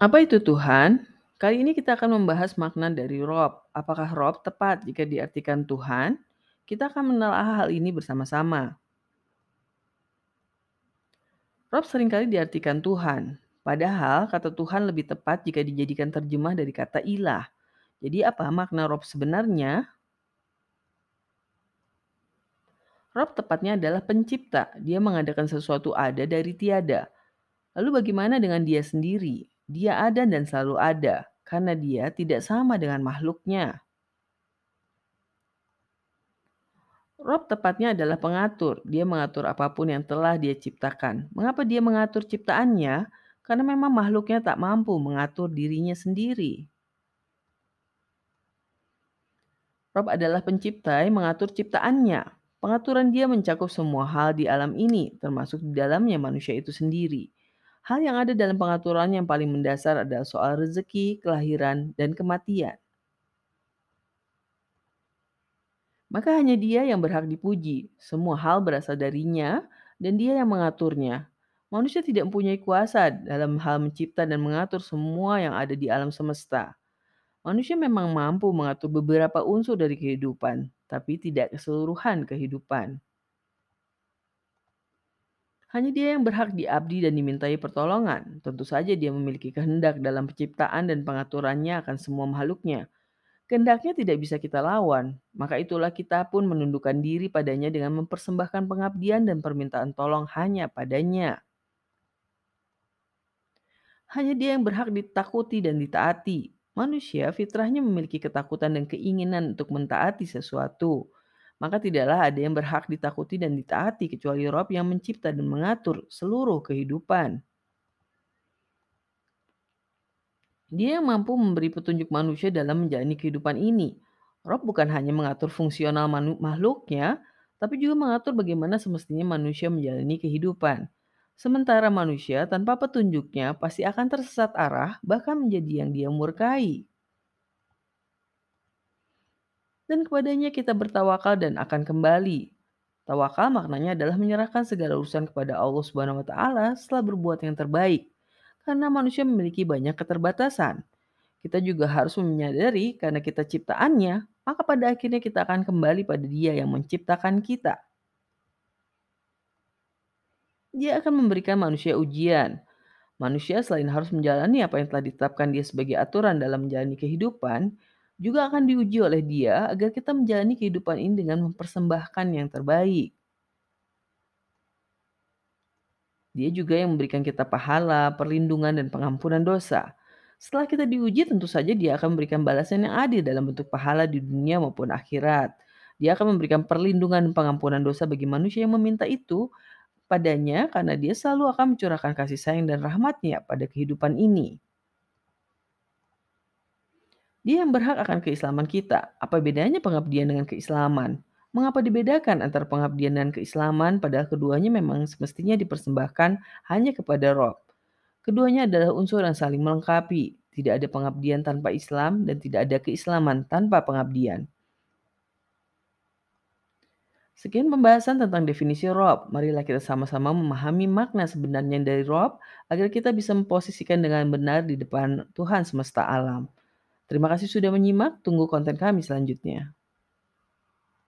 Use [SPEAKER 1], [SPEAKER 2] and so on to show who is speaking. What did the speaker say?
[SPEAKER 1] Apa itu Tuhan? Kali ini kita akan membahas makna dari Rob. Apakah Rob tepat jika diartikan Tuhan? Kita akan menelaah hal ini bersama-sama. Rob sering kali diartikan Tuhan, padahal kata Tuhan lebih tepat jika dijadikan terjemah dari kata ilah. Jadi apa makna Rob sebenarnya? Rob tepatnya adalah pencipta. Dia mengadakan sesuatu ada dari tiada. Lalu bagaimana dengan dia sendiri? Dia ada dan selalu ada, karena dia tidak sama dengan makhluknya. Rob tepatnya adalah pengatur. Dia mengatur apa pun yang telah dia ciptakan. Mengapa dia mengatur ciptaannya? Karena memang makhluknya tak mampu mengatur dirinya sendiri. Rob adalah pencipta yang mengatur ciptaannya. Pengaturan dia mencakup semua hal di alam ini, termasuk di dalamnya manusia itu sendiri. Hal yang ada dalam pengaturan yang paling mendasar adalah soal rezeki, kelahiran, dan kematian. Maka hanya dia yang berhak dipuji. Semua hal berasal darinya dan dia yang mengaturnya. Manusia tidak mempunyai kuasa dalam hal mencipta dan mengatur semua yang ada di alam semesta. Manusia memang mampu mengatur beberapa unsur dari kehidupan, tapi tidak keseluruhan kehidupan. Hanya dia yang berhak diabdi dan dimintai pertolongan. Tentu saja dia memiliki kehendak dalam penciptaan dan pengaturannya akan semua makhluknya. Kehendaknya tidak bisa kita lawan, maka itulah kita pun menundukkan diri padanya dengan mempersembahkan pengabdian dan permintaan tolong hanya padanya. Hanya dia yang berhak ditakuti dan ditaati, Manusia fitrahnya memiliki ketakutan dan keinginan untuk mentaati sesuatu. Maka tidaklah ada yang berhak ditakuti dan ditaati kecuali Rob yang mencipta dan mengatur seluruh kehidupan. Dia yang mampu memberi petunjuk manusia dalam menjalani kehidupan ini. Rob bukan hanya mengatur fungsional makhluknya, tapi juga mengatur bagaimana semestinya manusia menjalani kehidupan. Sementara manusia tanpa petunjuknya pasti akan tersesat arah, bahkan menjadi yang dia murkai. Dan kepadanya kita bertawakal dan akan kembali. Tawakal maknanya adalah menyerahkan segala urusan kepada Allah Subhanahu wa taala setelah berbuat yang terbaik. Karena manusia memiliki banyak keterbatasan. Kita juga harus menyadari karena kita ciptaannya, maka pada akhirnya kita akan kembali pada Dia yang menciptakan kita. Dia akan memberikan manusia ujian. Manusia selain harus menjalani apa yang telah ditetapkan dia sebagai aturan dalam menjalani kehidupan, juga akan diuji oleh dia agar kita menjalani kehidupan ini dengan mempersembahkan yang terbaik. Dia juga yang memberikan kita pahala, perlindungan, dan pengampunan dosa. Setelah kita diuji, tentu saja dia akan memberikan balasan yang adil dalam bentuk pahala di dunia maupun akhirat. Dia akan memberikan perlindungan dan pengampunan dosa bagi manusia yang meminta itu padanya karena dia selalu akan mencurahkan kasih sayang dan rahmatnya pada kehidupan ini. Dia yang berhak akan keislaman kita. Apa bedanya pengabdian dengan keislaman? Mengapa dibedakan antara pengabdian dan keislaman padahal keduanya memang semestinya dipersembahkan hanya kepada Rob? Keduanya adalah unsur yang saling melengkapi. Tidak ada pengabdian tanpa Islam dan tidak ada keislaman tanpa pengabdian. Sekian pembahasan tentang definisi Rob. Marilah kita sama-sama memahami makna sebenarnya dari Rob agar kita bisa memposisikan dengan benar di depan Tuhan semesta alam. Terima kasih sudah menyimak. Tunggu konten kami selanjutnya.